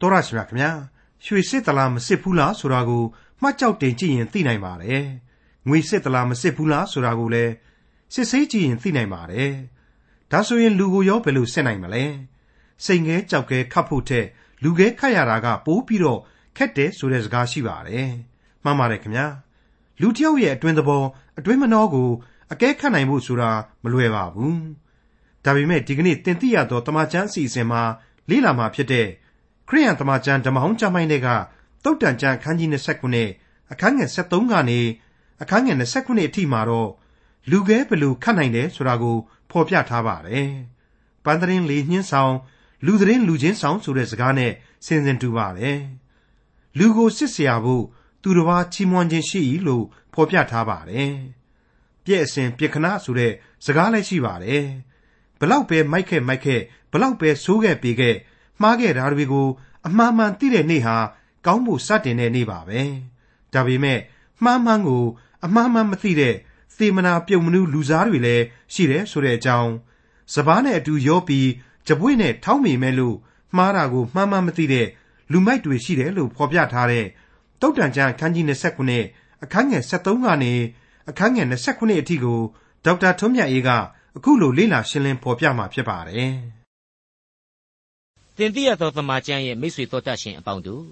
တော်ရရှိမြခင်ဗျာရွှေစစ်တလားမစစ်ဘူးလားဆိုတာကိုမှတ်ကြောက်တင်ကြည့်ရင်သိနိုင်ပါတယ်ငွေစစ်တလားမစစ်ဘူးလားဆိုတာကိုလည်းစစ်ဆေးကြည့်ရင်သိနိုင်ပါတယ်ဒါဆိုရင်လူကိုရောဘယ်လိုစစ်နိုင်မလဲစိတ်ငဲကြောက်ကဲခတ်ဖို့ထက်လူခဲခတ်ရတာကပိုးပြီးတော့ခက်တယ်ဆိုတဲ့စကားရှိပါတယ်မှန်ပါတယ်ခင်ဗျာလူတစ်ယောက်ရဲ့အတွင်းသဘောအတွင်းမနှောကိုအကဲခတ်နိုင်ဖို့ဆိုတာမလွယ်ပါဘူးဒါပေမဲ့ဒီကနေ့တင်ပြရသောတမချန်းအစီအစဉ်မှာလေ့လာမှာဖြစ်တဲ့ ခရိယန်သမကျမ်းဓမ္မဟောင်းကျမ်းပိုင်းတွေကတုတ်တန်ကျမ်းအခန်းကြီး29အခန်းငယ်73ကနေအခန်းငယ်29အထိမှာတော့လူခဲဘလူခတ်နိုင်တယ်ဆိုတာကိုဖော်ပြထားပါတယ်။ပန်းသတင်းလေးညှင်းဆောင်လူသတင်းလူချင်းဆောင်ဆိုတဲ့စကားနဲ့ဆင်ဆင်တူပါတယ်။လူကိုစစ်ဆရာဖို့သူတစ်ပါးချီးမွမ်းခြင်းရှိ၏လို့ဖော်ပြထားပါတယ်။ပြည့်အစဉ်ပြခနာဆိုတဲ့စကားလည်းရှိပါတယ်။ဘလောက်ပဲမိုက်ခဲ့မိုက်ခဲ့ဘလောက်ပဲဆိုးခဲ့ပေခဲ့ မှားခဲ့တာတွေကို အမှားမှန်သိတဲ့နေ့ဟာကောင်းဖို့စတင်တဲ့နေ့ပါပဲဒါပေမဲ့မှားမှန်ကို အမှားမှန်မသိတဲ့သေမနာပြုံမနူးလူစားတွေလည်းရှိတယ်ဆိုတဲ့အကြောင်းစပားနဲ့အတူရောပြီးကြပွေနဲ့ထောင်းမိမဲ့လို့မှားတာကိုမှားမှန်မသိတဲ့လူမိုက်တွေရှိတယ်လို့ဖော်ပြထားတဲ့တုတ်တန်ကျမ်းအခန်းကြီး29အခန်းငယ်73ကနေအခန်းငယ်29အထိကိုဒေါက်တာထွန်းမြတ်အေးကအခုလိုလေ့လာရှင်းလင်းဖော်ပြมาဖြစ်ပါတယ်။ တင်ပြရသောသမာကျမ်းရဲ့မိတ်ဆွေတော်တတ်ရှင်အပေါင်းတို့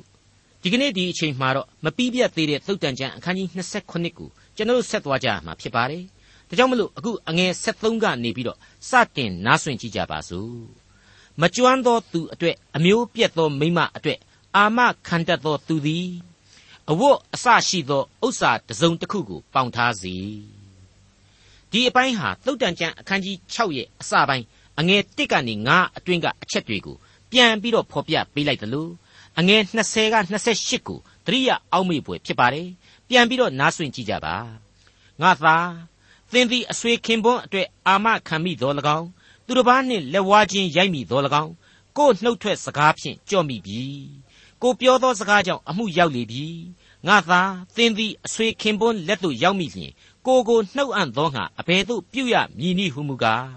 ဒီကနေ့ဒီအချိန်မှာတော့မပြီးပြတ်သေးတဲ့သုတ်တန်ကျမ်းအခန်းကြီး29ကိုကျွန်တော်ဆက်သွားကြမှာဖြစ်ပါတယ်။ဒါကြောင့်မလို့အခုအငယ်73ကနေပြီးတော့စတင်နားဆွင့်ကြည့်ကြပါစို့။မကျွမ်းသောသူအတွက်အမျိုးပြက်သောမိမအတွက်အာမခံတတ်သောသူသည်အဝတ်အစရှိသောဥစ္စာတစ်စုံတစ်ခုကိုပေါင်ထားစေ။ဒီအပိုင်းဟာသုတ်တန်ကျမ်းအခန်းကြီး6ရဲ့အစပိုင်းအငယ်1ကနေ9အတွင်းကအချက်တွေကို ပြန်ပြီးတော့ဖော်ပြပေးလိုက်တယ်လို့အငယ်20က28ကိုသတိရအောက်မေ့ပွဲဖြစ်ပါတယ်ပြန်ပြီးတော့နားဆွင့်ကြည့်ကြပါငါသာသင်သည်အဆွေခင်ပွန်းအတွက်အာမခံမိတော်၎င်းသူတစ်ပါးနှင့်လက်ဝါးချင်းရိုက်မိတော်၎င်းကိုနှုတ်ထွက်စကားဖြင့်ကြော့မိပြီကိုပြောသောစကားကြောင့်အမှုရောက်လေပြီငါသာသင်သည်အဆွေခင်ပွန်းလက်သို့ရောက်မိလျင်ကိုကိုနှုတ်အံ့သောငါအဘယ်သို့ပြုရမည်နည်းဟုမူကား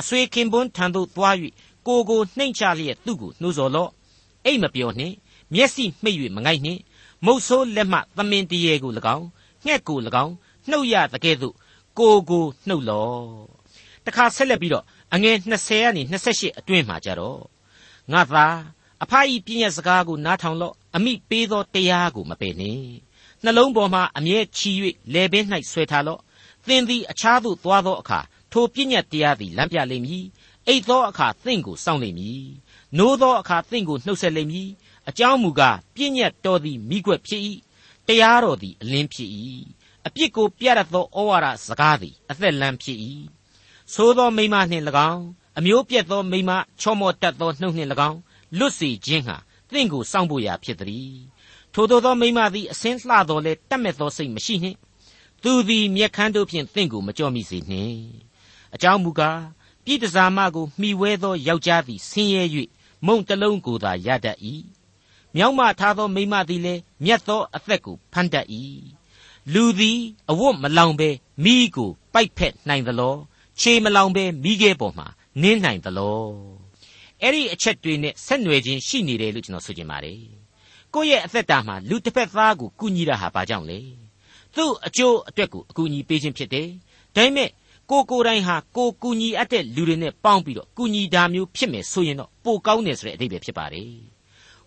အဆွေခင်ပွန်းထံသို့သွား၍ ကိုကိုနှိမ့်ချလျက်သူ့ကိုနှိုးဆော်လော့အိတ်မပြောနှင့်မျက်စိမှိတ်၍မငိုက်နှင့်မုတ်ဆိုးလက်မှသမင်တရေကို၎င်းငှက်ကို၎င်းနှုတ်ရတကဲ့သို့ကိုကိုနှုတ်လော့တခါဆက်လက်ပြီးတော့အငယ်20ကနေ28အတွင်းမှာကြတော့ငါသာအဖအီပြည့်ရဲ့စကားကိုနားထောင်လော့အမိပေးသောတရားကိုမပယ်နှင့်နှလုံးပေါ်မှာအမြဲချီ၍လေပင်၌ဆွဲထားလော့သင်သည်အခြားသို့သွားသောအခါထိုပြည့်ညတ်တရားသည်လမ်းပြလိမ့်မည် အိတ်သောအခါသင့်ကိုစောင့်လိမ့်မည်။နိုးသောအခါသင့်ကိုနှုတ်ဆက်လိမ့်မည်။အကြောင်းမူကားပြည့်ညတ်တော်သည်မိကွက်ဖြစ်၏။တရားတော်သည်အလင်းဖြစ်၏။အပြစ်ကိုပြရသောဩဝါဒစကားသည်အသက်လမ်းဖြစ်၏။သို့သောမိမနှင့်၎င်းအမျိုးပြက်သောမိမချောမောတတ်သောနှုတ်နှင့်၎င်းလွတ်စေခြင်းဟာသင့်ကိုစောင့်ဖို့ရာဖြစ်သည်။ထိုသောသောမိမသည်အစင်းလှတော်လဲတတ်မဲ့သောစိတ်မရှိနှင့်။သူသည်မျက်ခမ်းတို့ဖြင့်သင့်ကိုမကြော့မိစေနှင့်။အကြောင်းမူကား ပြည်တစားမကိုမှီဝဲသောယောက်ျားသည်ဆင်းရဲ၍မုံတလုံးကိုသာရတတ်၏မြောက်မထားသောမိမသည်လည်းမြတ်သောအသက်ကိုဖန်တတ်၏လူသည်အဝတ်မလောင်ဘဲမိကိုပိုက်ဖက်နိုင်သလောခြေမလောင်ဘဲမိခဲပေါ်မှာနင်းနိုင်သလောအဲ့ဒီအချက်တွေနဲ့ဆက်နွယ်ခြင်းရှိနေတယ်လို့ကျွန်တော်ဆိုချင်ပါတယ်ကိုယ့်ရဲ့အသက်တာမှာလူတစ်ဖက်သားကိုကူညီတာဟာဘာကြောင့်လဲသူ့အကျိုးအတွက်ကိုအကူအညီပေးခြင်းဖြစ်တယ်ဒါပေမဲ့ ကိုကိုတိုင်းဟာကိုကူညီအပ်တဲ့လူတွေနဲ့ပေါင်းပြီးတော့ကူညီတာမျိုးဖြစ်မယ်ဆိုရင်တော့ပိုကောင်းတယ်ဆိုတဲ့အဓိပ္ပာယ်ဖြစ်ပါတယ်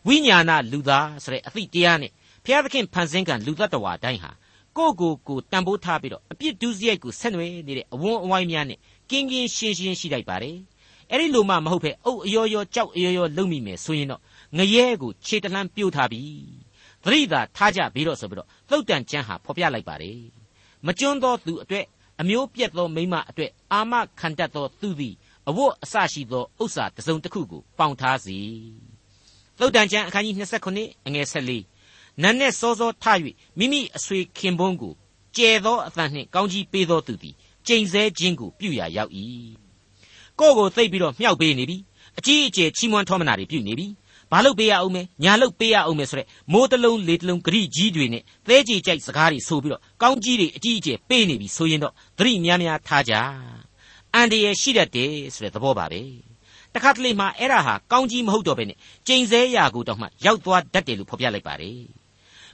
ဝိညာဏလူသားဆိုတဲ့အသည့်တရားနဲ့ဘုရားသခင်ဖန်ဆင်းကံလူသက်တော်တိုင်းဟာကိုကိုကိုတန်ဖိုးထားပြီးတော့အပြစ်ဒုစရိုက်ကိုဆက်နွယ်နေတဲ့အဝန်းအဝိုင်းများနဲ့ကင်းကင်းရှင်းရှင်းရှိလိုက်ပါတယ်အဲ့ဒီလိုမှမဟုတ်ပဲအုပ်အယောယောကြောက်အယောယောလုံမိမယ်ဆိုရင်တော့ငရဲကိုခြေတလန်းပြို့ထားပြီသတိသာထားကြပြီးတော့ဆိုပြီးတော့သုတ်တန်ကျမ်းဟာဖော်ပြလိုက်ပါတယ်မကျွန်းသောသူအတွက် အမျိုးပြက်သောမိမအတွက် အာမခံတတ်သောသူသည်အဝတ်အစရှိသောဥစ္စာတစ်စုံတစ်ခုကိုပေါင်ထားစေသုတ်တန်ကျမ်းအခန်းကြီး29အငယ်14နန်းနဲ့စောစောထ၍မိမိအဆွေခင်ပွန်းကိုကျဲသောအသံနှင့်ကောင်းကြီးပေးသောသူသည်ကျိန်ဆဲခြင်းကိုပြုရာရောက်၏ကိုယ့်ကိုသိပ်ပြီးတော့မြှောက်ပေးနေပြီအကြီးအကျယ်ချီးမွမ်းထောမနာတွေပြုနေပြီ ဘာလို့ပေးရအောင်မဲညာလို့ပေးရအောင်မဲဆိုတဲ့မိုးတလုံးလေတလုံးဂရိကြီးတွေနဲ့သဲကြေကြိုက်စကားတွေဆိုပြီးတော့ကောင်းကြီးတွေအကြီးအကျယ်ပေးနေပြီဆိုရင်တော့သတိများများထားကြအန်တရရှိတတ်တယ်ဆိုတဲ့သဘောပါပဲတခါတလေမှအဲ့ဒါဟာကောင်းကြီးမဟုတ်တော့ဘဲနဲ့ကျိန်ဆဲရာကိုတောင်မှရောက်သွားတတ်တယ်လို့ဖော်ပြလိုက်ပါတယ်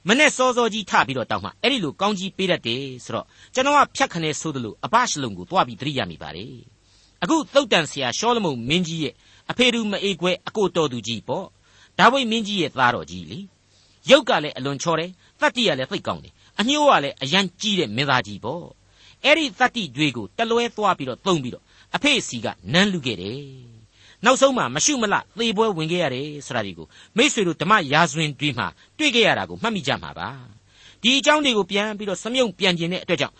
မနဲ့စောစောကြီးထပြီးတော့တောက်မှအဲ့ဒီလိုကောင်းကြီးပေးတတ်တယ်ဆိုတော့ကျွန်တော်ကဖြတ်ခနဲဆိုသလိုအပရှလုံကိုတွားပြီးသတိရမိပါတယ်အခုသုတ်တန်ဆရာရှောလမုန်မင်းကြီးရဲ့အဖေတူမအေးခွဲအကိုတော်သူကြီးပေါ့ ဒါဝိမင်းကြီးရဲ့သားတော်ကြီးလေရုပ်ကလည်းအလွန်ချောတယ်တတ္တိကလည်းသိပ်ကောင်းတယ်အညှိုးကလည်းအရန်ကြီးတဲ့မင်းသားကြီးပေါ့အဲ့ဒီတတ္တိတွေကိုတလွဲသွားပြီးတော့သုံးပြီးတော့အဖေစီကနန်းလူခဲ့တယ်နောက်ဆုံးမှမရှုမလသေပွဲဝင်ခဲ့ရတယ်ဆိုတာဒီကိုမိษွေတို့ဓမ္မရာဇဝင်တွေမှာတွေ့ခဲ့ရတာကိုမှတ်မိကြမှာပါဒီအကြောင်းတွေကိုပြန်ပြီးတော့စမြုံပြန်ကျင်တဲ့အတွက်ကြောင့်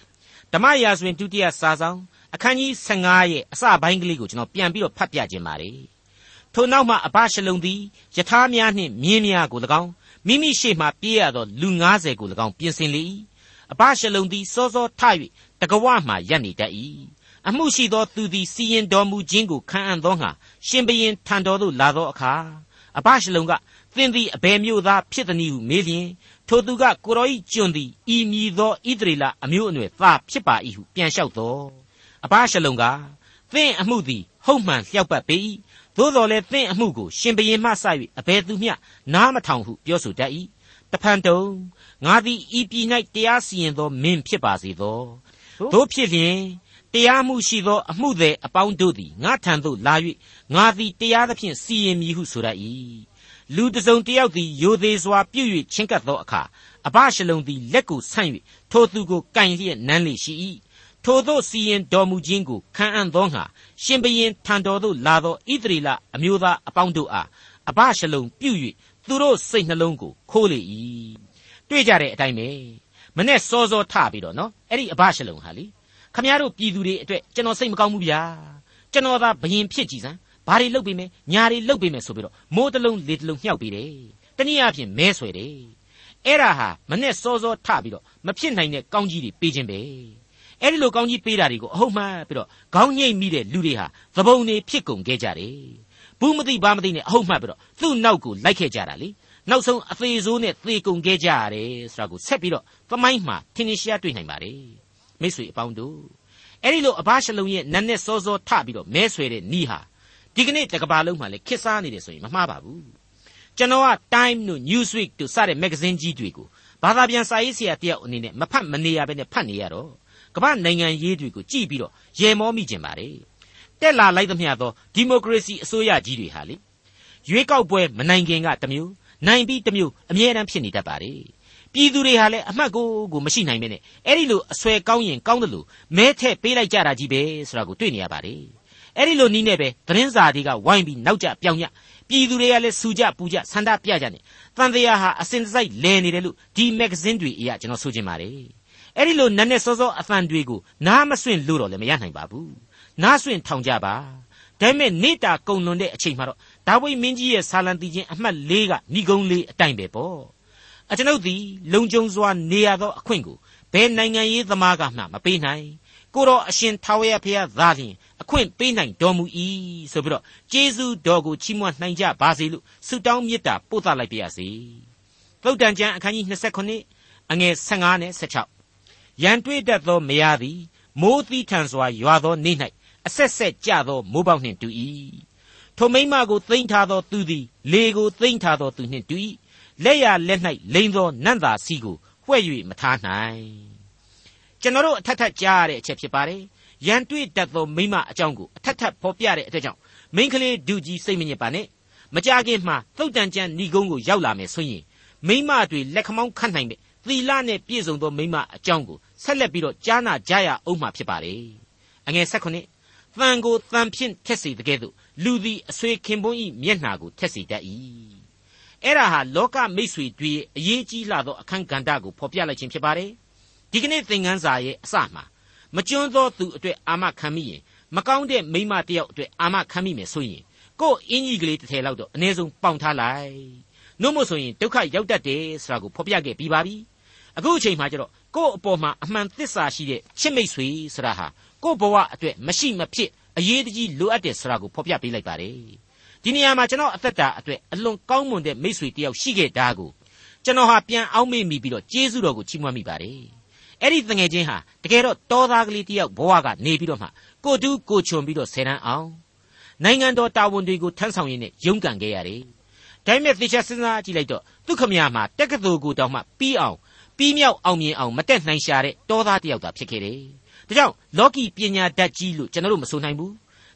ဓမ္မရာဇဝင်ဒုတိယစာဆောင်အခန်းကြီး15ရဲ့အစပိုင်းကလေးကိုကျွန်တော်ပြန်ပြီးတော့ဖတ်ပြခြင်းပါတယ် ထို့နောက်မှအဘရှလုံသည်ယထာများနှင့်မြင်းများကို၎င်းမိမိရှေ့မှပြေးရသောလူ90ကို၎င်းပြင်ဆင်လေ၏အဘရှလုံသည်စောစောထ၍တကဝမှရပ်နေတတ်၏အမှုရှိသောသူသည်စီရင်တော်မူခြင်းကိုခံအံ့သောငါရှင်ဘရင်ထံတော်သို့လာသောအခါအဘရှလုံကသင်သည်အဘယ်မျိုးသားဖြစ်သနည်းဟုမေးလျင်ထိုသူကကိုရောဤကျွန်သည်ဤမည်သောဣသရေလအမျိုးအနွယ်သားဖြစ်ပါ၏ဟုပြန်လျှောက်တော်အဘရှလုံကသင်အမှုသည်ဟုတ်မှန်လျှောက်ပတ်ပေ၏ သို့တော်လည်းသင်အမှုကိုရှင်ဘရင်မှစ၍အဘယ်သူမျှနားမထောင်ဟုပြောဆိုတတ်၏တဖန်တုံငါသည်ဤပြည်၌တရားစီရင်သောမင်းဖြစ်ပါစေသောတို့ဖြစ်လျင်တရားမှုရှိသောအမှုသည်အပေါင်းတို့သည်ငါထံသို့လာ၍ငါသည်တရားသဖြင့်စီရင်မည်ဟုဆိုရ၏လူတစုံတယောက်သည်ယိုသေးစွာပြုတ်၍ချင်းကပ်သောအခါအဘရှလုံသည်လက်ကိုဆန့်၍ထိုသူကိုကင်လျက်နမ်းလေရှိ၏ ထိုသို့စီရင်တော်မူခြင်းကိုခံအံ့သောငါရှင်ဘရင်ထံတော်သို့လာသောဣသရေလအမျိုးသားအပေါင်းတို့အားအဘရှလုံပြုတ်၍သူတို့စိတ်နှလုံးကိုခိုးလေ၏တွေ့ကြတဲ့အတိုင်းပဲမနဲ့စောစောထပြီးတော့နော်အဲ့ဒီအဘရှလုံဟာလေခမရတို့ပြည်သူတွေအတွက်ကျွန်တော်စိတ်မကောင်းဘူးဗျာကျွန်တော်သာဘယင်ဖြစ်ကြည်စမ်းဘာတွေလုပ်ပေးမယ်ညာတွေလုပ်ပေးမယ်ဆိုပြီးတော့မိုးတလုံးလေတလုံးမြှောက်ပေးတယ်တနည်းအားဖြင့်မဲဆွဲတယ်အဲ့ဒါဟာမနဲ့စောစောထပြီးတော့မဖြစ်နိုင်တဲ့ကောင်းကြီးတွေပေးခြင်းပဲ အဲ့ဒီလိုကောင်းကြီးပေးတာတွေကိုအဟုတ်မှန်ပြီးတော့ခေါင်းညိတ်မိတဲ့လူတွေဟာသဘုံတွေဖြစ်ကုန်ခဲ့ကြတယ်ဘူးမသိဘာမသိနဲ့အဟုတ်မှန်ပြီးတော့သူ့နောက်ကိုလိုက်ခဲ့ကြတာလေနောက်ဆုံးအသေးဆိုးနဲ့သေကုန်ခဲ့ကြရတယ်ဆိုတာကိုဆက်ပြီးတော့သမိုင်းမှာထင်ရှားတွေ့နိုင်ပါတယ်မိတ်ဆွေအပေါင်းတို့အဲ့ဒီလိုအဘရှလုံရဲ့နတ်နဲ့စောစောထပြီးတော့မဲဆွဲတဲ့နီးဟာဒီကနေ့တကဘာလုံးမှာလည်းခစ်စားနေတယ်ဆိုရင်မမှားပါဘူးကျွန်တော်က Time တို့ Newsweek တို့စတဲ့မဂ္ဂဇင်းကြီးတွေကိုဘာသာပြန်စာရေးဆရာတယောက်အနေနဲ့မဖတ်မနေရဘဲနဲ့ဖတ်နေရတော့ ကမ္ဘာနိုင်ငံရေးတွေကိုကြည့်ပြီးတော့ရေမောမိကျင်ပါတယ်တက်လာလိုက်သမျှသောဒီမိုကရေစီအစိုးရကြီးတွေဟာလေရွေးကောက်ပွဲမနိုင်ခင်ကတမျိုးနိုင်ပြီးတမျိုးအမြဲတမ်းဖြစ်နေတတ်ပါတယ်ပြည်သူတွေဟာလည်းအမှတ်ကိုကိုမရှိနိုင်မဲနဲ့အဲ့ဒီလိုအဆွဲကောင်းရင်ကောင်းတယ်လို့မဲထည့်ပေးလိုက်ကြတာကြီးပဲဆိုတာကိုတွေ့နေရပါတယ်အဲ့ဒီလိုနီးနဲ့ပဲသတင်းစာတွေကဝိုင်းပြီးနောက်ကျပြောင်ကြပြည်သူတွေကလည်းစူကြပူကြဆန္ဒပြကြနေတန်တရားဟာအစင်တစိုက်လဲနေတယ်လို့ဒီမဂ္ဂဇင်းတွေအရာကျွန်တော်ဆိုချင်ပါတယ် အဲ့ဒီလိုနက်နဲ့စောစောအသံတွေကိုနားမဆွင့်လို့တော့လည်းမရနိုင်ပါဘူးနားဆွင့်ထောင်ကြပါဒါပေမဲ့နေတာကုံလွန်တဲ့အချိန်မှာတော့ဒါဝိမင်းကြီးရဲ့ဆာလံတီချင်းအမှတ်၄ကဏီကုံလေးအတိုင်ပဲပေါ့အကျွန်ုပ်သည်လုံခြုံစွာနေရသောအခွင့်ကိုဘယ်နိုင်ငံရေးသမားကမှမပေးနိုင်ကိုတော့အရှင်ထာဝရဘုရားသာလျှင်အခွင့်ပေးနိုင်တော်မူ၏ဆိုပြီးတော့ကျေးဇူးတော်ကိုချီးမွမ်းနိုင်ကြပါစေလို့ဆုတောင်းမေတ္တာပို့သလိုက်ပါရစေသုတ်တန်ကျမ်းအခန်းကြီး29အငယ်15နဲ့16 ရန်တွေ့တတ်သောမယားသည်မိုးသီးထန်စွာရွာသောနေ့၌အဆက်ဆက်ကြသောမိုးပေါက်နှင့်တူ၏ထိုမိမကိုသိမ့်ထားသောသူသည် လေကိုသိမ့်ထားသောသူနှင့်တူ၏လက်ရလက်၌လိန်သောနန့်သာစီကိုဝှဲ့၍မထားနိုင်ကျွန်တော်တို့အထက်ထက်ကြားရတဲ့အချက်ဖြစ်ပါတယ်ရန်တွေ့တတ်သောမိမအကြောင်းကိုအထက်ထက်ဖော်ပြတဲ့အတွက်ကြောင့်မိန်းကလေးဒူကြီးစိတ်မညစ်ပါနဲ့မကြခင်မှာသုတ်တန်ကျန်ဏီကုန်းကိုရောက်လာမယ်ဆိုရင်မိမတွေလက်ခမောင်းခတ်နိုင်တဲ့သီလနဲ့ပြည့်စုံသောမိမအကြောင်းကို ဆက်လက်ပြီးတော့ကြားနာကြရအောင်မှာဖြစ်ပါတယ်အငယ်၁၉တန်ကိုတန်ဖြင့်ထက်စီတကဲ့သို့လူသည်အဆွေခင်ပွန်းဤမျက်နှာကိုထက်စီတတ်၏အဲ့ဒါဟာလောကမိတ်ဆွေတွေအရေးကြီးလာသောအခန်းကဏ္ဍကိုဖော်ပြလိုက်ခြင်းဖြစ်ပါတယ်ဒီကနေ့သင်ခန်းစာရဲ့အစမှာမကျွန်းသောသူအတွက်အာမခံမိရင်မကောင်းတဲ့မိမတယောက်အတွက်အာမခံမိမယ်ဆိုရင်ကို့အင်းကြီးကလေးတစ်ထည်လောက်တော့အနည်းဆုံးပေါင်ထားလိုက်နှုတ်မို့ဆိုရင်ဒုက္ခရောက်တတ်တယ်ဆိုတာကိုဖော်ပြခဲ့ပြီးပါပြီ အခုအချိန်မှကျတော့ကို့အပေါ်မှာအမှန်သစ္စာရှိတဲ့ချစ်မိတ်ဆွေဆိုတာဟာကို့ဘဝအတွက်မရှိမဖြစ်အရေးတကြီးလိုအပ်တယ်ဆိုတာကိုဖော်ပြပေးလိုက်ပါတယ်ဒီနေရာမှာကျွန်တော်အသက်တာအတွက်အလွန်ကောင်းမွန်တဲ့မိတ်ဆွေတယောက်ရှိခဲ့တာကိုကျွန်တော်ဟာပြန်အောက်မေ့မိပြီးတော့ကျေးဇူးတော်ကိုချီးမွမ်းမိပါတယ်အဲ့ဒီတငယ်ချင်းဟာတကယ်တော့တောသားကလေးတယောက်ဘဝကနေပြီးတော့မှကိုတူးကိုချွန်ပြီးတော့ဆယ်တန်းအောင်နိုင်ငံတော်တာဝန်တွေကိုထမ်းဆောင်ရင်းနဲ့ရုန်းကန်ခဲ့ရတယ်ဒါပေမဲ့သေချာစဉ်းစားကြည့်လိုက်တော့သူခမရမှာတက္ကသိုလ်ကိုတောင်မှပြီးအောင် ပြီးမြောက်အောင်မြင်အောင်မတက်နိုင်ရှာတဲ့တောသားတစ်ယောက်သာဖြစ်ခဲ့တယ်ဒါကြောင့်လော်ကီပညာတတ်ကြီးလို့ကျွန်တော်တို့မဆိုနိုင်ဘူး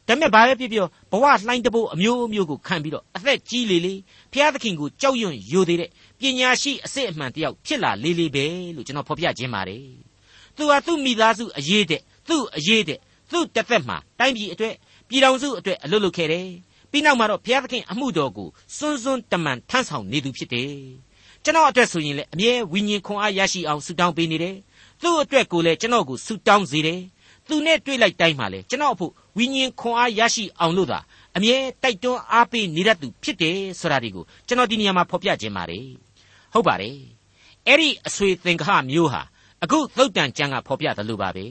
ဒါပေမဲ့ဘာပဲဖြစ်ဖြစ်ဘဝလှိုင်းတဘိုးအမျိုးမျိုးကိုခံပြီးတော့အသက်ကြီးလေလေဖျားသခင်ကိုကြောက်ရွံ့ယိုသေးတဲ့ပညာရှိအစစ်အမှန်တယောက်ဖြစ်လာလေလေပဲလို့ကျွန်တော်ဖော်ပြခြင်းပါတယ်သူဟာသူ့မိသားစုအရေးတဲ့သူ့အရေးတဲ့သူ့တက်သက်မှာတိုင်းပြည်အတွက်ပြည်တော်စုအတွက်အလုပ်လုပ်ခဲ့တယ်ပြီးနောက်မှာတော့ဘုရားသခင်အမှုတော်ကိုစွန်းစွန်းတမန်ထမ်းဆောင်နေသူဖြစ်တယ် ကျွန်တော်အတွက်ဆိုရင်လည်းအမြဲဝိညာဉ်ခွန်အားရရှိအောင်ဆုတောင်းပေးနေတယ်သူ့အတွက်ကိုလည်းကျွန်တော်ကိုဆုတောင်းစေတယ်သူနဲ့တွေ့လိုက်တိုင်းမှာလေကျွန်တော်အဖို့ဝိညာဉ်ခွန်အားရရှိအောင်လို့သာအမြဲတိုက်တွန်းအားပေးနေတတ်သူဖြစ်တယ်ဆိုတာဒီကိုကျွန်တော်ဒီနေရာမှာဖော်ပြခြင်းပါတယ်ဟုတ်ပါတယ်အဲ့ဒီအဆွေသင်္ကဟမျိုးဟာအခုသုတ်တန်ကျမ်းကဖော်ပြတယ်လို့ပါပဲ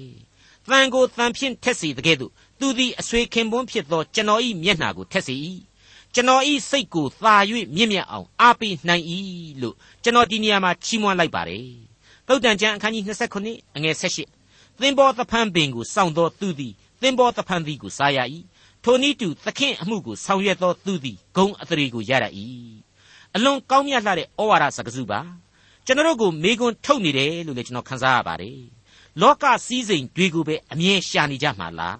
တန်ကိုတန်ဖြင့်ထက်စီတကဲ့သို့သူသည်အဆွေခင်ပွန်းဖြစ်သောကျွန်တော်၏မျက်နှာကိုထက်စီ၏ ကျွန်တော်ဤစိတ်ကိုသာ၍မြင့်မြတ်အောင်အားပေးနိုင်၏လို့ကျွန်တော်ဒီနေရာမှာချီးမွမ်းလိုက်ပါတယ်သုတ်တန်ကျမ်းအခန်းကြီး29အငယ်18သင်္ဘောသဖန်းပင်ကိုစောင့်သောသူသည်သင်္ဘောသဖန်းသည်ကိုစားရ၏ထိုနည်းတူသခင်အမှုကိုဆောင်ရွက်သောသူသည်ဂုံအသရေကိုရရ၏အလွန်ကောင်းမြတ်လှတဲ့ဩဝါဒစကားစုပါကျွန်တော်တို့ကိုမေခွန်းထုတ်နေတယ်လို့လည်းကျွန်တော်ခန်းစားရပါတယ်လောကစည်းစိမ်တွေကိုပဲအမြဲရှာနေကြမှာလား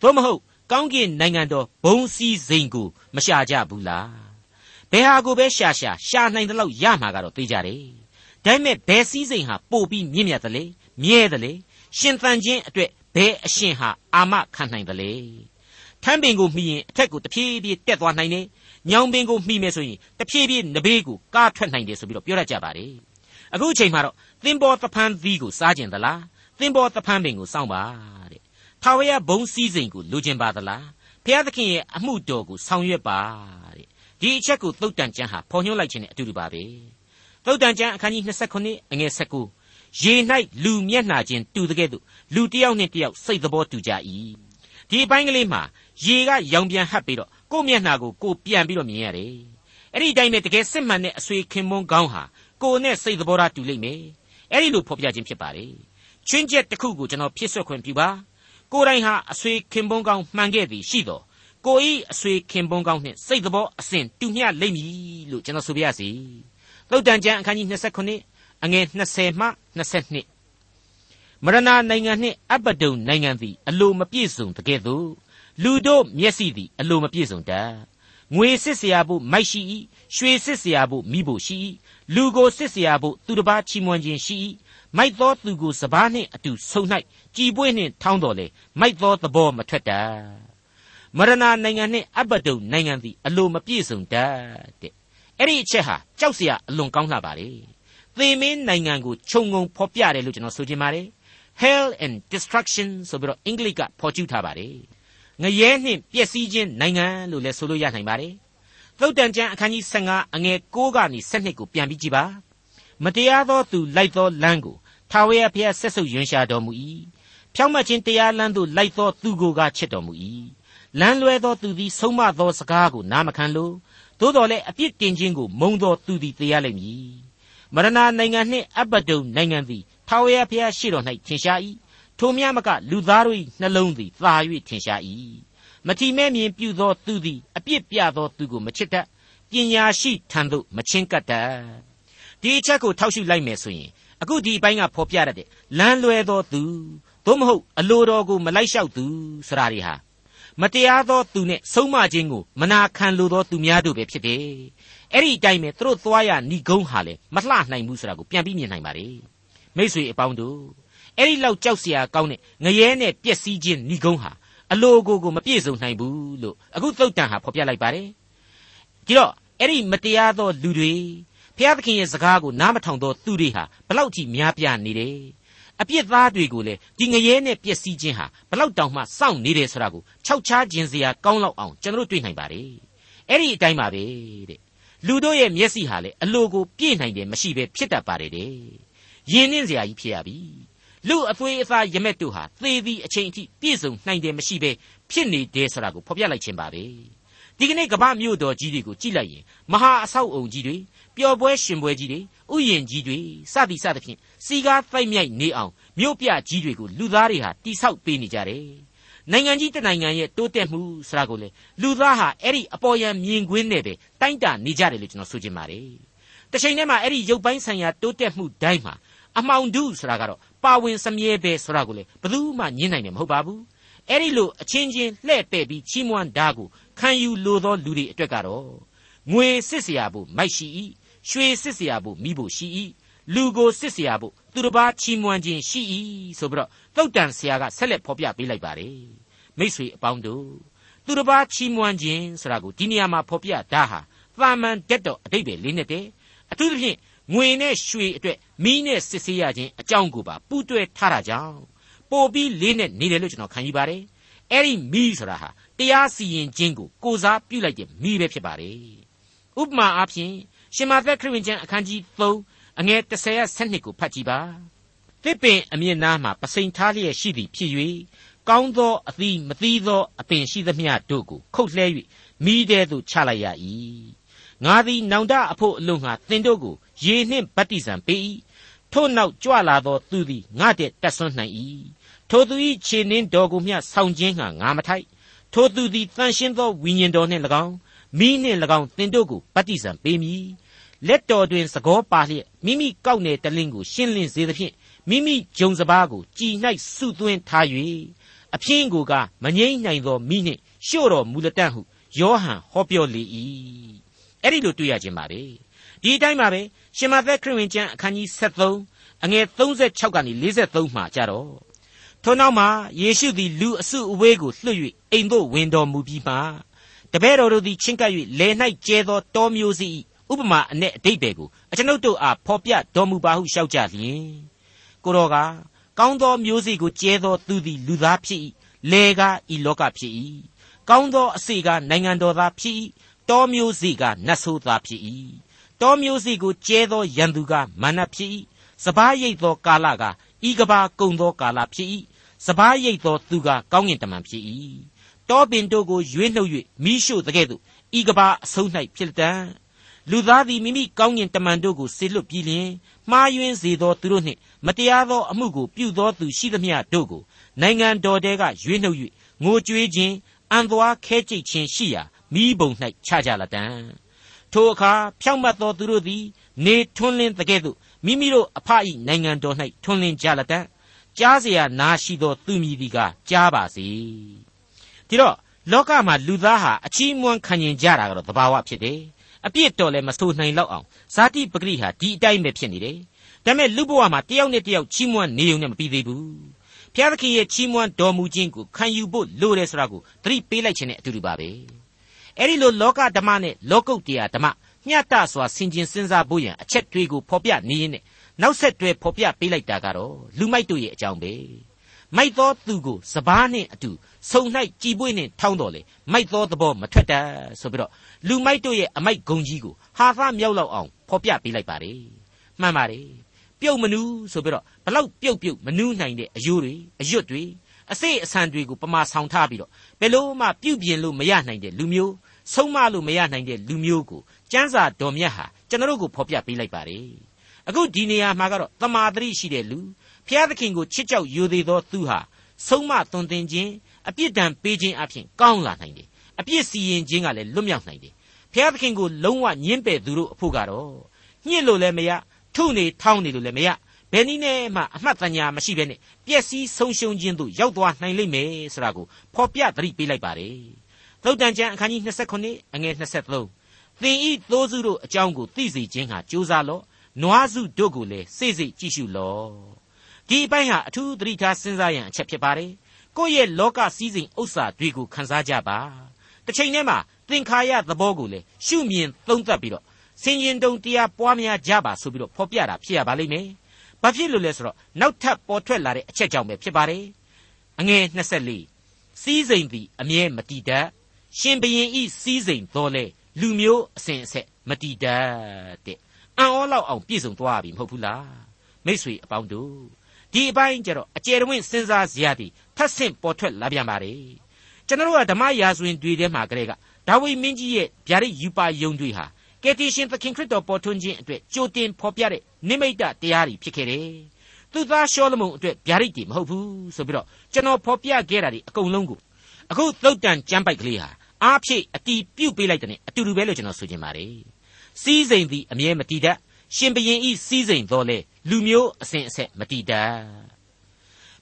သို့မဟုတ် ကောင်းကင်နိုင်ငံတော်ဘုံစည်းစိမ်ကိုမရှာကြဘူးလားဘယ်ဟာကိုပဲရှာရှာရှာနိုင်တဲ့လောက်ရမှာကတော့သိကြတယ်ဒါပေမဲ့ဘယ်စည်းစိမ်ဟာပို့ပြီးမြင့်မြတ်တယ်လေမြဲတယ်လေရှင်သန်ခြင်းအတွက်ဘယ်အရှင်ဟာအာမခံနိုင်တယ်လေထမ်းပင်ကိုမှီရင်အထက်ကိုတဖြည်းဖြည်းတက်သွားနိုင်တယ်ညောင်ပင်ကိုမှီမယ်ဆိုရင်တဖြည်းဖြည်းနဘေးကိုကားထွက်နိုင်တယ်ဆိုပြီးတော့ပြောရကြပါတယ်အခုအချိန်မှာတော့သင်္ဘောသဖန်းသီးကိုစားကျင်သလားသင်္ဘောသဖန်းပင်ကိုစောင့်ပါတဲ့ ထာဝရဘုံစည်းစိမ်ကိုလိုချင်ပါသလားဘုရားသခင်ရဲ့အမှုတော်ကိုဆောင်ရွက်ပါတဲ့ဒီအချက်ကိုသုတ်တန်ကျမ်းဟာဖော်ညွှန်းလိုက်ခြင်းနဲ့အတူတူပါပဲသုတ်တန်ကျမ်းအခန်းကြီး29အငယ်19ရေ၌လူမျက်နှာချင်းတူတဲ့ကဲ့သို့လူတစ်ယောက်နဲ့တစ်ယောက်စိတ်သဘောတူကြ၏ဒီအပိုင်းကလေးမှာရေကရောင်ပြန်ဟပ်ပြီးတော့ကိုယ့်မျက်နှာကိုကိုပြန်ပြီးတော့မြင်ရတယ်အဲ့ဒီတိုင်းပဲတကယ်စစ်မှန်တဲ့အဆွေခင်မွန်းကောင်းဟာကိုယ်နဲ့စိတ်သဘောထားတူလိမ့်မယ်အဲ့ဒီလိုဖော်ပြခြင်းဖြစ်ပါတယ်ချွင်းချက်တစ်ခုကိုကျွန်တော်ဖြစ်ဆွခွင့်ပြုပါ ကိုယ်တိုင်ဟာအဆွေခင်ပွန်းကောင်းမှန်ခဲ့သည်ရှိတော်ကိုဤအဆွေခင်ပွန်းကောင်းနှင့်စိတ်သဘောအစဉ်တူမျှလိမ့်မည်လို့ကျွန်တော်ဆိုပြရစီသုတ်တန်ကျမ်းအခန်းကြီး29အငယ်20မှ22မရဏနိုင်ငံနှင့်အပဒုံနိုင်ငံသည်အလိုမပြည့်စုံတကဲ့သို့လူတို့မျက်စိသည်အလိုမပြည့်စုံတတ်ငွေစစ်เสียဖို့မိုက်ရှိ၏ရွှေစစ်เสียဖို့မိဖို့ရှိ၏လူကိုစစ်เสียဖို့သူတစ်ပါးချီးမွမ်းခြင်းရှိ၏ မိုက်သောသူကိုစပားနှင့်အတူဆုံ၌ကြည်ပွေးနှင့်ထောင်းတော်လေမိုက်သောသဘောမထွက်တတ်မရဏနိုင်ငံနှင့်အဘဒုံနိုင်ငံသည်အလိုမပြည့်စုံတတ်တဲ့အဲ့ဒီအချက်ဟာကြောက်စရာအလွန်ကောင်းလှပါလေသေမင်းနိုင်ငံကိုခြုံငုံဖော်ပြတယ်လို့ကျွန်တော်ဆိုချင်ပါတယ် hell and destruction ဆိုပြီးတော့အင်္ဂလိပ်ကဖော်ကျူးထားပါတယ်ငရဲနှင့်ပျက်စီးခြင်းနိုင်ငံလို့လည်းဆိုလို့ရနိုင်ပါတယ်သုတ်တန်ကျမ်းအခန်းကြီး15အငယ်6ကနေ7ကိုပြန်ပြီးကြည့်ပါ မတရားသောသူလိုက်သောလမ်းကိုထာဝရဘုရားဆက်ဆုပ်ယွန်ရှာတော်မူ၏ဖြောင့်မတ်ခြင်းတရားလမ်းသို့လိုက်သောသူကိုကချစ်တော်မူ၏လမ်းလွဲသောသူသည်ဆုံးမသောစကားကိုနားမခံလို့သို့တော်လည်းအပြစ်တင်ခြင်းကိုမုံသောသူသည်တရားလိမ့်မည်မရဏနိုင်ငံနှင့်အပဒုံနိုင်ငံသည်ထာဝရဘုရားရှိတော်၌ထင်ရှား၏ထိုမြမကလူသားတို့၏နှလုံးသည်သာ၍ထင်ရှား၏မထီမဲ့မြင်ပြုသောသူသည်အပြစ်ပြသောသူကိုမချစ်တတ်ပညာရှိထံသို့မချင်းကပ်တတ် ဒီအချက်ကိုထောက်ရှုလိုက်မယ်ဆိုရင်အခုဒီအပိုင်းကဖော်ပြရတဲ့လမ်းလွဲသောသူသို့မဟုတ်အလိုတော်ကိုမလိုက်လျှောက်သူဆိုတာတွေဟာမတရားသောသူနဲ့ဆုံးမခြင်းကိုမနာခံလိုသောသူများတို့ပဲဖြစ်တယ်။အဲ့ဒီအတိုင်းပဲသူတို့သွားရဏီကုန်းဟာလည်းမလှနိုင်ဘူးဆိုတာကိုပြန်ပြီးမြင်နိုင်ပါလေ။မိษွေအပေါင်းတို့အဲ့ဒီလောက်ကြောက်စရာကောင်းတဲ့ငရဲနဲ့ပျက်စီးခြင်းဏီကုန်းဟာအလိုကိုကိုမပြည့်စုံနိုင်ဘူးလို့အခုသုတ်တန်ဟာဖော်ပြလိုက်ပါတယ်။ဒီတော့အဲ့ဒီမတရားသောလူတွေ ဖျားသခင်ရဲ့စကားကိုနားမထောင်သောသူတွေဟာဘလောက်ကြီးများပြားနေတယ်အပြစ်သားတွေကိုလည်းဒီငရဲနဲ့ပျက်စီးခြင်းဟာဘလောက်တောင်မှစောင့်နေတယ်ဆိုတာကိုခြောက်ခြားခြင်းစရာကောင်းလောက်အောင်ကျွန်တော်တို့တွေ့နိုင်ပါတယ်အဲ့ဒီအတိုင်းပါပဲတဲ့လူတို့ရဲ့မျက်စိဟာလည်းအလိုကိုပြည့်နိုင်တယ်မရှိပဲဖြစ်တတ်ပါတယ်တဲ့ယဉ်နှင်းစရာကြီးဖြစ်ရပြီလူအသွေးအသားရမက်တို့ဟာသေသည်အချိန်အထိပြည့်စုံနိုင်တယ်မရှိပဲဖြစ်နေတယ်ဆိုတာကိုဖော်ပြလိုက်ခြင်းပါပဲဒီကနေ့ကမ္ဘာမြို့တော်ကြီးတွေကိုကြည့်လိုက်ရင်မဟာအဆောက်အုံကြီးတွေ ပျော်ပွဲရှင်ပွဲကြီးတွေဥယျင်ကြီးတွေစသည်စသဖြင့်စီကားသိမ့်မြိုက်နေအောင်မြို့ပြကြီးတွေကိုလူသားတွေဟာတိဆောက်ပေးနေကြတယ်နိုင်ငံကြီးတစ်နိုင်ငံရဲ့တိုးတက်မှုဆိုတာကိုလေလူသားဟာအဲ့ဒီအပေါ်ယံမြင်ကွင်းနဲ့ပဲတိုင်းတာနေကြတယ်လို့ကျွန်တော်ဆိုချင်ပါတယ်တစ်ချိန်တည်းမှာအဲ့ဒီရုပ်ပိုင်းဆိုင်ရာတိုးတက်မှုတိုင်းမှာအမှောင်ဒုဆိုတာကတော့ပါဝင်စမြဲပဲဆိုတာကိုလေဘယ်သူမှညင်းနိုင်တယ်မဟုတ်ပါဘူးအဲ့ဒီလိုအချင်းချင်းလှဲ့ပဲ့ပြီးချီးမွမ်းဓာကိုခံယူလိုသောလူတွေအတွက်ကတော့ငွေစစ်စရာဖို့မိုက်ရှိ၏ ရွှေစစ်စရာဖို့မိဖို့ရှိ၏လူကိုစစ်စရာဖို့သူတစ်ပါးချီးမွမ်းခြင်းရှိ၏ဆိုပြီးတော့တုတ်တန်ဆရာကဆက်လက်ဖော်ပြပေးလိုက်ပါတယ်မိษွေအပေါင်းတို့သူတစ်ပါးချီးမွမ်းခြင်းဆိုတာကိုဒီနေရာမှာဖော်ပြတာဟာသာမန်တက်တော်အတိတ်ပဲလေးနဲ့တည်းအထူးသဖြင့်ငွေနဲ့ရွှေအတွက်မီးနဲ့စစ်ဆေးရခြင်းအကြောင်းကိုပါပူးတွဲထားတာကြောင့်ပို့ပြီးလေးနဲ့နေတယ်လို့ကျွန်တော်ခံယူပါတယ်အဲ့ဒီမီးဆိုတာဟာတရားစီရင်ခြင်းကိုကိုစားပြုလိုက်တဲ့မီးပဲဖြစ်ပါတယ်ဥပမာအားဖြင့် ရှင်မာသက်ခရစ်ဝင်ကျမ်းအခန်းကြီး3အငယ်30ရက်7ကိုဖတ်ကြည့်ပါတစ်ပင်အမြင့်နားမှာပစိန်ထားလျက်ရှိသည်ဖြစ်၍ကောင်းသောအသီးမသီးသောအပင်ရှိသမျှတို့ကိုခုတ်လှဲ၍မိတဲသို့ချလိုက်ရ၏ငါသည်နောင်တအဖို့အလို့ငါသင်တို့ကိုရေနှင့်ဗတ္တိဇံပေး၏ထို့နောက်ကြွလာသောသူသည်ငါတဲ့တက်ဆွမ်းနိုင်၏ထိုသူ၏ခြေနှင်းတော်ကိုမျှဆောင်ခြင်းငှာငါမထိုက်ထိုသူသည်တန်ရှင်းသောဝိညာဉ်တော်နှင့်၎င်း မိနှင့်၎င်းသင်တို့ကိုဗတ္တိဇံပေးမည်လက်တော်တွင်သကောပါလျက်မိမိကောက်နယ်တလင်းကိုရှင်းလင်းစေသဖြင့်မိမိဂျုံစပားကိုကြည်၌စုသွင်းထား၍အပြင်းကိုကမငိမ့်နိုင်သောမိနှင့်ရှို့တော်မူလတတ်ဟုယောဟန်ဟောပြောလေ၏အဲ့ဒီလိုတွေ့ရခြင်းပါပဲဒီအတိုင်းပါပဲရှင်မသက်ခရစ်ဝင်ကျမ်းအခန်းကြီး73အငယ်36ကနေ43မှာကြတော့ထို့နောက်မှာယေရှုသည်လူအစုအဝေးကိုလွှတ်၍အိမ်သို့ဝင်တော်မူပြီးမှ တပည့်တော်တို့သည်ချင်းကပ်၍လယ်၌ကျဲသောတောမျိုးစီဥပမာအ내အတိတ်ပဲကိုအကျွန်ုပ်တို့အားဖော်ပြတော်မူပါဟုလျှောက်ကြလျင်ကိုတော်ကကောင်းသောမျိုးစေ့ကိုကျဲသောသူသည်လူသားဖြစ်၏လေကဤလောကဖြစ်၏ကောင်းသောအစေကနိုင်ငံတော်သားဖြစ်၏တောမျိုးစေ့ကနတ်ဆိုးသားဖြစ်၏တောမျိုးစေ့ကိုကျဲသောရန်သူကမာနဖြစ်၏စပားရိတ်သောကာလကဤကဘာကုံသောကာလဖြစ်၏စပားရိတ်သောသူကကောင်းငင်တမန်ဖြစ်၏ တောပင်တို့ကိုရွေးနှုတ်၍မိရှို့တကဲ့သို့ဤကဘာအဆုံး၌ဖြစ်တံလူသားသည်မိမိကောင်းငင်တမန်တို့ကိုဆေလွတ်ပြီးလျင်မှားယွင်းစေသောသူတို့နှင့်မတရားသောအမှုကိုပြုသောသူရှိသမျှတို့ကိုနိုင်ငံတော်တဲကရွေးနှုတ်၍ငိုကြွေးခြင်းအံသွားခဲကြိတ်ခြင်းရှိရာမိဘုံ၌ချကြလတံထိုအခါဖြောင့်မတ်သောသူတို့သည် နေထွန်းလင်းတကဲ့သို့မိမိတို့အဖအီနိုင်ငံတော်၌ထွန်းလင်းကြလတံကြားเสียနာရှိသောသူမည်ဒီကကြားပါစေ ဒီတော့လောကမှာလူသားဟာအချီးမွမ်းခံရင်ကြတာကတော့သဘာဝဖြစ်တယ်အပြစ်တော်လည်းမဆိုနိုင်လောက်အောင်ဇာတိပဂရိဟာဒီအတိုင်းပဲဖြစ်နေတယ်ဒါပေမဲ့လူဘဝမှာတယောက်နဲ့တယောက်ချီးမွမ်းနေုံနဲ့မပြီးသေးဘူးဘုရားသခင်ရဲ့ချီးမွမ်းတော်မူခြင်းကိုခံယူဖို့လိုတယ်ဆိုတာကိုသတိပေးလိုက်ခြင်းနဲ့အတူတူပါပဲအဲ့ဒီလိုလောကဓမ္မနဲ့လောကုတ်တရားဓမ္မမျှတစွာဆင်ခြင်စဉ်းစားဖို့ရန်အချက်တွေကိုဖော်ပြနေရင်နောက်ဆက်တွဲဖော်ပြပေးလိုက်တာကတော့လူမိုက်တို့ရဲ့အကြောင်းပဲ မိုက်သောသူကိုစပားနှင့်အတူဆုံ၌ကြည်ပွေးနှင့်ထောင်းတော်လေမိုက်သောသဘောမထွက်တတ်ဆိုပြီးတော့လူမိုက်တို့ရဲ့အမိုက်ဂုံကြီးကိုဟာသမြောက်လောက်အောင်ဖော်ပြပေးလိုက်ပါတယ်မှန်ပါတယ်ပြုတ်မနူးဆိုပြီးတော့ဘလောက်ပြုတ်ပြုတ်မနူးနိုင်တဲ့အယိုးတွေအရွတ်တွေအစိတ်အဆန်တွေကိုပမာဆောင်ထားပြီးတော့ဘယ်လို့မှပြုတ်ပြင်းလို့မရနိုင်တဲ့လူမျိုးဆုံးမလို့မရနိုင်တဲ့လူမျိုးကိုကျမ်းစာတော်မြတ်ဟာကျွန်တော်တို့ကိုဖော်ပြပေးလိုက်ပါတယ်အခုဒီနေရာမှာကတော့တမာတရိရှိတဲ့လူ ဖျားသခင်ကိုချစ်ကြောက်ယူသေးသောသူဟာဆုံးမသွန်သင်ခြင်းအပြစ်ဒဏ်ပေးခြင်းအပြင်ကောင်းလာနိုင်တယ်အပြစ်စီရင်ခြင်းကလည်းလွတ်မြောက်နိုင်တယ်ဖျားသခင်ကိုလုံးဝညှင်းပယ်သူတို့အဖို့ကတော့ညှစ်လို့လည်းမရထုနေထောင်းနေလို့လည်းမရဘယ်နည်းနဲ့မှအမှတ်တညာမရှိဘဲနဲ့ပျက်စီးဆုံးရှုံးခြင်းသို့ရောက်သွားနိုင်လိမ့်မယ်ဆိုတာကိုဖော်ပြသတိပေးလိုက်ပါတယ်သုတ်တန်ကျမ်းအခန်းကြီး29အငယ်23သင်ဤသိုးစုတို့အကြောင်းကိုသိစေခြင်းဟာကြိုးစားလော့နွားစုတို့ကိုလည်းစိတ်စိတ်ကြည့်ရှုလော့ ဒီအပိုင်းဟာအထူးသတိထားစဉ်းစားရန်အချက်ဖြစ်ပါတယ်ကိုယ့်ရဲ့လောကစည်းစိမ်ဥစ္စာတွေကိုခန်းစားကြပါတစ်ချိန်တည်းမှာသင်္ခါရသဘောကိုလည်းရှုမြင်သုံးသပ်ပြီးတော့စင်ရင်တုံတရားပွားများကြပါဆိုပြီးတော့ဖော်ပြတာဖြစ်ရပါလိမ့်မယ်ဘာဖြစ်လို့လဲဆိုတော့နောက်ထပ်ပေါ်ထွက်လာတဲ့အချက်ကြောင့်ပဲဖြစ်ပါတယ်အငယ်24စီးစိမ်သည်အမြဲမတည်တတ်ရှင်ဘရင်ဤစီးစိမ်တော်လဲလူမျိုးအစဉ်အဆက်မတည်တတ်တဲ့အံ့ဩလောက်အောင်ပြည့်စုံသွားပြီမဟုတ်ဘူးလားမိษွေအပေါင်းတို့ ဒီအပိုင်းကျတော့အကျယ်တဝင့်စဉ်းစားစရာတွေထပ်ဆင့်ပေါ်ထွက်လာပြန်ပါ रे ကျွန်တော်တို့ကဓမ္မရာဇဝင်တွေထဲမှာကလေးကဒါဝိမင်းကြီးရဲ့ဗျာဒိတ်ယူပါယုံတွေဟာကယ်တင်ရှင်သခင်ခရစ်တော်ပေါ်ထွန်းခြင်းအတွက်ကြိုတင်ဖော်ပြတဲ့နိမိတ်တရားတွေဖြစ်ခဲ့တယ်သူသားရှောလမုန်အတွက်ဗျာဒိတ်တွေမဟုတ်ဘူးဆိုပြီးတော့ကျွန်တော်ဖော်ပြခဲ့တာဒီအကုန်လုံးကိုအခုသုတ်တန်ကျမ်းပိုက်ကလေးဟာအားဖြည့်အတီးပြုတ်ပေးလိုက်တဲ့အတူတူပဲလို့ကျွန်တော်ဆိုချင်ပါတယ်စီးစိမ်သည်အမြဲမတည်တတ် ရှင်ဘရင်ဤစီးစိမ်တော်လဲလူမျိုးအစဉ်အဆက်မတည်တတ်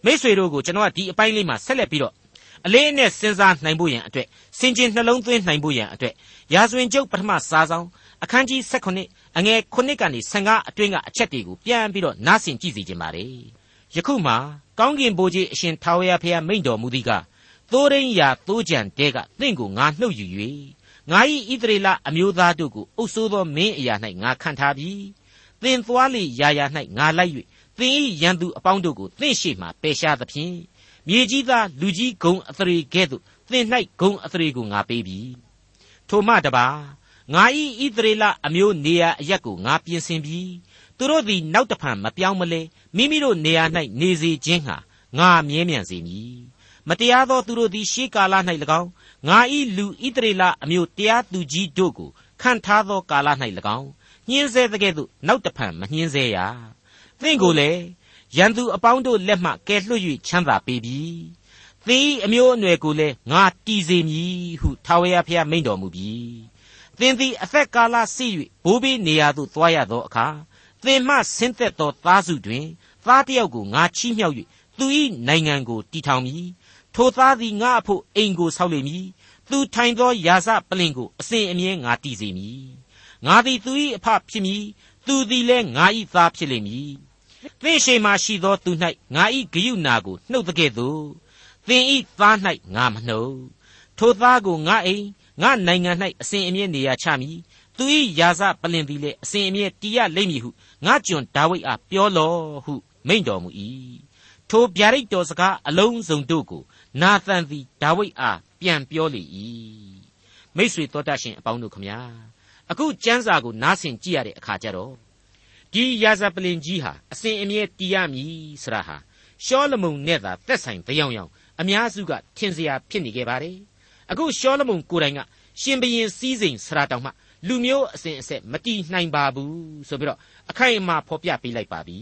မိษွေတို့ကိုကျွန်တော်ကဒီအပိုင်းလေးမှာဆက်လက်ပြီးတော့အလေးနဲ့စဉ်းစားနိုင်ဖို့ရန်အတွက်စင်ကျင်နှလုံးသွင်းနိုင်ဖို့ရန်အတွက်ရာဇဝင်ကျုပ်ပထမစာဆောင်အခန်းကြီး16အငယ်9ကနေ15အတွင်းကအချက်တွေကိုပြန်ပြီးတော့နားဆင်ကြည့်စီခြင်းပါတယ်ယခုမှကောင်းကင်ဘိုးကြီးအရှင်ထာဝရဘုရားမိန့်တော်မူသီးကသိုးရင်းရာသိုးကြံတဲကတင့်ကိုငါနှုတ်ယူ၍ ငါ၏ဣသရေလအမျိုးသားတို့ကိုအုပ်ဆိုးသောမင်းအရာ၌ငါခံထားပြီးသင်သွားလေရာရာ၌ငါလိုက်၍သင်၏ရန်သူအပေါင်းတို့ကိုသင်ရှိမှပယ်ရှားသဖြင့်မြေကြီးသားလူကြီးဂုံအသရေကဲ့သို့သင်၌ဂုံအသရေကိုငါပေးပြီထိုမှတပါငါ၏ဣသရေလအမျိုးနေရာအရက်ကိုငါပြင်ဆင်ပြီးသူတို့သည်နောက်တဖန်မပြောင်းမလဲမိမိတို့နေရာ၌နေစေခြင်းဟာငါမြဲမြံစေမည်မတရားသောသူတို့သည်ရှေးကာလ၌၎င်း ငါ၏လူဣသရေလအမျိုးတရားသူကြီးတို့ကိုခံထားသောကာလ၌၎င်းညှင်းဆဲတဲ့ကဲ့သို့နောက်တဖန်မညှင်းဆဲရသင်ကိုလည်းရန်သူအပေါင်းတို့လက်မှကယ်လွှတ်၍ချမ်းသာပေးပြီသင်၏အမျိုးအနွယ်ကိုလည်းငါတည်စေမည်ဟုထာဝရဘုရားမိန့်တော်မူပြီသင်သည်အသက်ကာလစီ၍ဘိုးဘေးနေရာသို့သွားရသောအခါသင်မှဆင်းသက်သောသားစုတွင်သားတစ်ယောက်ကိုငါချီးမြှောက်၍သူ၏နိုင်ငံကိုတည်ထောင်မည် ထိုသားသည်ငါအဖို့အိမ်ကိုဆောက်လိမ့်မည်သူထိုင်သောယာစပလင်ကိုအစဉ်အမြဲငါတည်စေမည်ငါသည်သူ၏အဖဖြစ်မည်သူသည်လည်းငါ၏သားဖြစ်လိမ့်မည်သင်ရှိမှရှိသောသူ၌ငါ၏ဂယုနာကိုနှုတ်တဲ့ကဲ့သို့သင်၏သား၌ငါမနှုတ်ထိုသားကိုငါအိမ်ငါနိုင်ငံ၌အစဉ်အမြဲနေရာချမည်သူ၏ယာစပလင်သည်လည်းအစဉ်အမြဲတည်ရလိမ့်မည်ဟုငါကျွန်ဒါဝိဒ်အားပြောလော့ဟုမိန့်တော်မူ၏ထိုဗျာဒိတ်တော်စကားအလုံးစုံတို့ကို နာသန်သည်ဒါဝိဒ်အားပြန်ပြောလေ၏မိษွေတော်တတ်ရှင်အပေါင်းတို့ခမညာအခုကျမ်းစာကိုနားဆင်ကြည့်ရတဲ့အခါကျတော့ဒီရာဇပလင်ကြီးဟာအစဉ်အမြဲတည်ရမည်ဆရာဟာရှောလမုန်နဲ့သာသက်ဆိုင်တယောင်ယောင်အများစုကထင်စရာဖြစ်နေခဲ့ပါတယ်အခုရှောလမုန်ကိုယ်တိုင်ကရှင်ဘရင်စည်းစိမ်ဆရာတောင်မှလူမျိုးအစဉ်အဆက်မတီးနိုင်ပါဘူးဆိုပြီးတော့အခိုင်အမာဖော်ပြပေးလိုက်ပါပြီ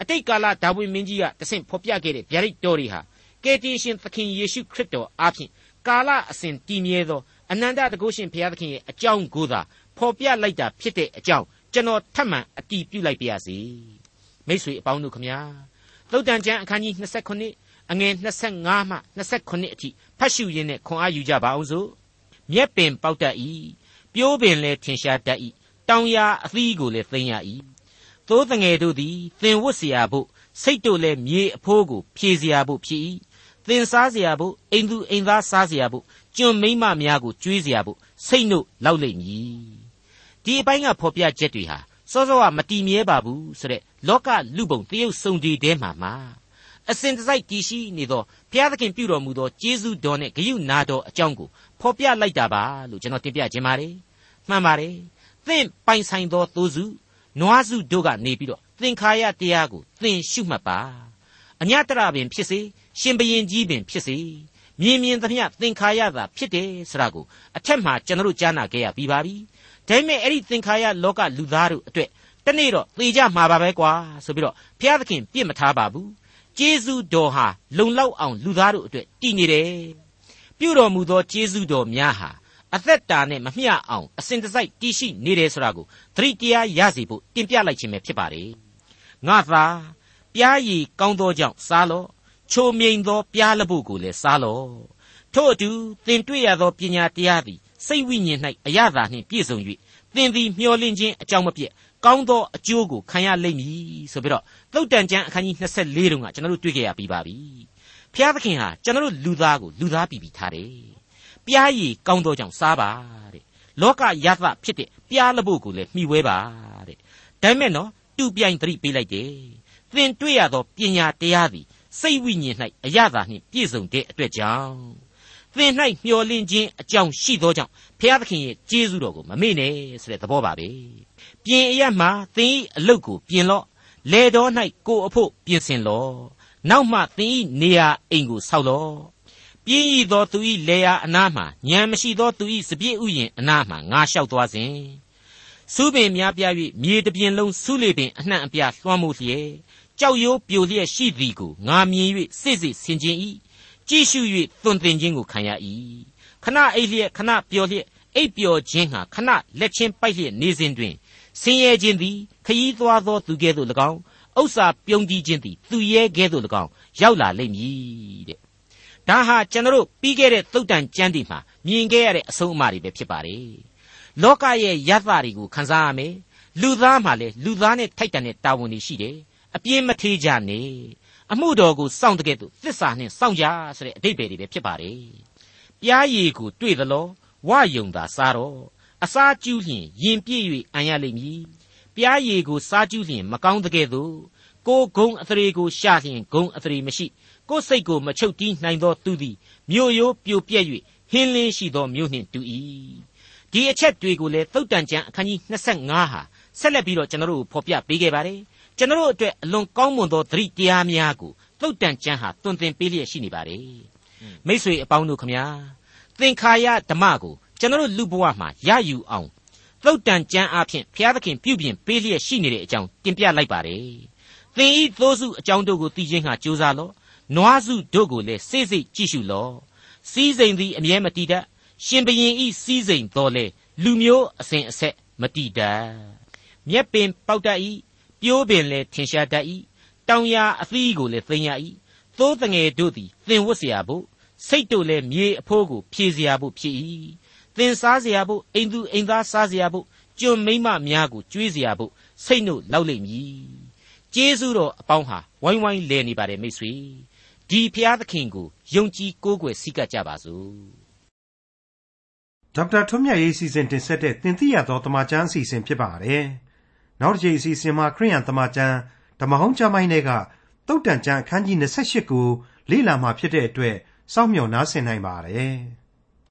အတိတ်ကာလဒါဝိမင်းကြီးကတဆင့်ဖော်ပြခဲ့တဲ့ဗျာဒိတ်တော်တွေဟာ ကယ်တင်ရှင်သခင်ယေရှုခရစ်တော်အားဖြင့်ကာလအစဉ်တည်မြဲသောအနန္တတကုရှင်ဘုရားသခင်ရဲ့အကြောင်းကိုသာဖော်ပြလိုက်တာဖြစ်တဲ့အကြောင်းကျွန်တော်ထပ်မံအတည်ပြုလိုက်ပါရစေမိတ်ဆွေအပေါင်းတို့ခမညာသုတ်တန်ကျမ်းအခန်းကြီး29အငယ်25မှ29အထိဖတ်ရှုရင်းနဲ့ခွန်အားယူကြပါအောင်စို့မြက်ပင်ပေါက်တတ်၏ပြိုးပင်လည်းထင်ရှားတတ်၏တောင်ယာအသီးကိုလည်းသိမ်းရ၏သိုးတငယ်တို့သည်သင်ဝတ်เสียဖို့စိတ်တို့လည်းမြေအဖိုးကိုဖြေเสียဖို့ဖြစ်၏ သင်စားเสียဖို့အိမ်သူအိမ်သားစားเสียဖို့ကျွန်မိမများကိုကျွေးเสียဖို့စိတ်နှုတ်လောက်လိမ့်မည်ဒီအပိုင်းကဖော်ပြချက်တွေဟာစောစောကမတီမြဲပါဘူးဆိုတဲ့လောကလူပုံတရုပ်စုံဒီတဲမှာမှာအစဉ်တစိုက်တည်ရှိနေသောဘုရားသခင်ပြုတော်မူသောကျေးဇူးတော်နဲ့ဂရုနာတော်အကြောင်းကိုဖော်ပြလိုက်တာပါလို့ကျွန်တော်တင်ပြခြင်းပါတယ်မှန်ပါတယ်သင်ပိုင်ဆိုင်သောသိုးစုနွားစုတို့ကနေပြီးတော့သင်္ခါရတရားကိုသင်ရှုမှတ်ပါအညတရပင်ဖြစ်စေ ရှင်ဘရင်ကြီးပင်ဖြစ်စေမြင်မြင်သမျှသင်္ခါရသာဖြစ်တယ်ဆိုတာကိုအထက်မှာကျွန်တော်တို့ကြားနာခဲ့ရပြီးပါပြီဒါပေမဲ့အဲ့ဒီသင်္ခါရလောကလူသားတို့အတွက်တနေ့တော့သေကြမှာပါပဲကွာဆိုပြီးတော့ဘုရားသခင်ပြစ်မထားပါဘူးကျေးဇူးတော်ဟာလုံလောက်အောင်လူသားတို့အတွက်တည်နေတယ်ပြုတော်မူသောကျေးဇူးတော်များဟာအသက်တာနဲ့မမျှအောင်အစဉ်တစိုက်တည်ရှိနေတယ်ဆိုတာကိုသတိတရားရစေဖို့တင်ပြလိုက်ခြင်းပဲဖြစ်ပါတယ်ငါသာပြားရည်ကောင်းသောကြောင့်စားလော့ ချိုမြိန်သောပြားလပုတ်ကိုလည်းစားလော့ထို့အတူသင်တွေ့ရသောပညာတရားသည်စိတ်ဝိညာဉ်၌အရသာနှင့်ပြည့်စုံ၍သင်သည်မျှော်လင့်ခြင်းအကြောင်းမပြည့်ကောင်းသောအကျိုးကိုခံရလိမ့်မည်ဆိုပြီးတော့သုတ်တန်ကျမ်းအခန်းကြီး24တုန်းကကျွန်တော်တို့တွေ့ကြရပြီးပါပြီဖျားသခင်ဟာကျွန်တော်တို့လူသားကိုလူသားပြည်ပြီးထားတယ်ပြားရည်ကောင်းသောကြောင့်စားပါတဲ့လောကယသဖြစ်တဲ့ပြားလပုတ်ကိုလည်းမှီဝဲပါတဲ့ဒါပေမဲ့နော်တူပြိုင်သတိပေးလိုက်တယ်သင်တွေ့ရသောပညာတရားသည် စိတ်ဝိညာဉ်၌အရသာနှင့်ပြည့်စုံတဲ့အတွက်ကြောင့်သင်၌မျှော်လင့်ခြင်းအကြောင်းရှိသောကြောင့်ဖျားသခင်ရဲ့ကျေးဇူးတော်ကိုမမေ့နဲ့ဆိုတဲ့သဘောပါပဲပြင်အရမှသင်၏အလုတ်ကိုပြင်လော့လေတော်၌ကိုအဖို့ပြင်ဆင်လော့နောက်မှသင်၏နေရာအိမ်ကိုဆောက်လော့ပြင်းရသောသူ၏လေယာအနားမှညံမရှိသောသူ၏စပြည့်ဥယျင်အနားမှငါလျှောက်သွားစဉ်စူးပင်များပြား၍မြေတပြင်လုံးစူးလေပင်အနှံ့အပြားလွှမ်းမိုးလျက် ကြောက်ရိုးပြိုလျက်ရှိသည်ကိုငါမြင်၍စိတ်စိတ်ဆင်ခြင်၏ကြည့်ရှု၍သွန်သင်ခြင်းကိုခံရ၏ခဏအိပ်လျက်ခဏပျော်လျက်အိပ်ပျော်ခြင်းဟာခဏလက်ချင်းပိုက်လျက်နေစဉ်တွင်ဆင်းရဲခြင်းသည်ခยีသွားသောသူကဲ့သို့၎င်းဥစ္စာပြုံးကြီးခြင်းသည်သူရဲကဲ့သို့၎င်းရောက်လာလိမ့်မည်တဲ့ဒါဟာကျွန်တော်တို့ပြီးခဲ့တဲ့သုတ်တန်ကျမ်းဒီမှာမြင်ခဲ့ရတဲ့အဆုံးအမတွေပဲဖြစ်ပါတယ်လောကရဲ့ယသတွေကိုခံစားရမယ်လူသားမှလည်းလူသားနဲ့ထိုက်တန်တဲ့တာဝန်တွေရှိတယ် အပြင်းမထေးကြနဲ့အမှုတော်ကိုစောင့်တကဲ့သို့သစ္စာနှင့်စောင့်ကြဆိုတဲ့အတိတ်ပဲတွေပဲဖြစ်ပါတယ်ပြားရည်ကိုတွေ့သလောဝယုံသာစားတော့အစာကျူးလျင်ရင်ပြည့်၍အံရလိမ့်မည်ပြားရည်ကိုစားကျူးလျင်မကောင်းတကဲ့သို့ကိုဂုံအသရေကိုရှာလျင်ဂုံအသရေမရှိကိုစိတ်ကိုမချုပ်တီးနိုင်သောသူသည်မြို့ရိုးပြိုပြက်၍ဟင်းလင်းရှိသောမြို့နှင့်တူ၏ဒီအချက်တွေကိုလေသုတ်တန်ကျမ်းအခန်းကြီး25ဟာဆက်လက်ပြီးတော့ကျွန်တော်တို့ဖော်ပြပေးခဲ့ပါတယ် ကျွန်တော်တို့အတွက်အလွန်ကောင်းမွန်သောသတိတရားများကိုသုတ်တန်ကျမ်းဟာသွန်သင်ပေးလျက်ရှိနေပါတယ်မိษွေအပေါင်းတို့ခမညာသင်္ခါရဓမ္မကိုကျွန်တော်တို့လူဘဝမှာရယူအောင်သုတ်တန်ကျမ်းအဖြစ်ဘုရားသခင်ပြုပြင်ပေးလျက်ရှိနေတဲ့အကြောင်းတင်ပြလိုက်ပါတယ်သင်ဤသိုးစုအကြောင်းတို့ကိုသိခြင်းဟာကြိုးစားလော့နွားစုတို့ကိုလည်းစိတ်စိတ်ကြည့်ရှုလော့စီးစိမ်သည်အမြဲမတည်တတ်ရှင်ဘရင်ဤစီးစိမ်တော်လေလူမျိုးအစဉ်အဆက်မတည်တတ်မြက်ပင်ပေါက်တတ်၏ ပြိုးပင်လည်းထင်ရှားတတ်၏တောင်ယာအသီးကိုလည်းသိမ်းရ၏သိုးတငယ်တို့သည်သင်ဝတ်เสียဖို့စိတ်တို့လည်းမြေအဖိုးကိုဖြည့်เสียဖို့ဖြစ်၏သင်စားเสียဖို့အိမ်သူအိမ်သားစားเสียဖို့ကျွန်မိမများကိုကြွေးเสียဖို့စိတ်နှုတ်လောက်လိမ့်မည်ကျေးဇူးတော်အပေါင်းဟာဝိုင်းဝိုင်းလဲနေပါတယ်မိတ်ဆွေဒီဖျားသခင်ကိုယုံကြည်ကိုးကွယ်စိတ်ကပ်ကြပါစို့ဒေါက်တာထွန်းမြတ်ရေးစီစဉ်တင်ဆက်တဲ့တင်ပြရသောတမချန်းအစီအစဉ်ဖြစ်ပါတယ် နောက်တစ်ချိန်အစီအစဉ်မှာခရိယန်တမချန်းဓမ္မဟောင်းကျမ်းပိုင်းတွေကတုတ်တန်ကျမ်းအခန်းကြီး28ကိုလေ့လာမှဖြစ်တဲ့အတွက်စောင့်မျှော်နားဆင်နိုင်ပါတယ်။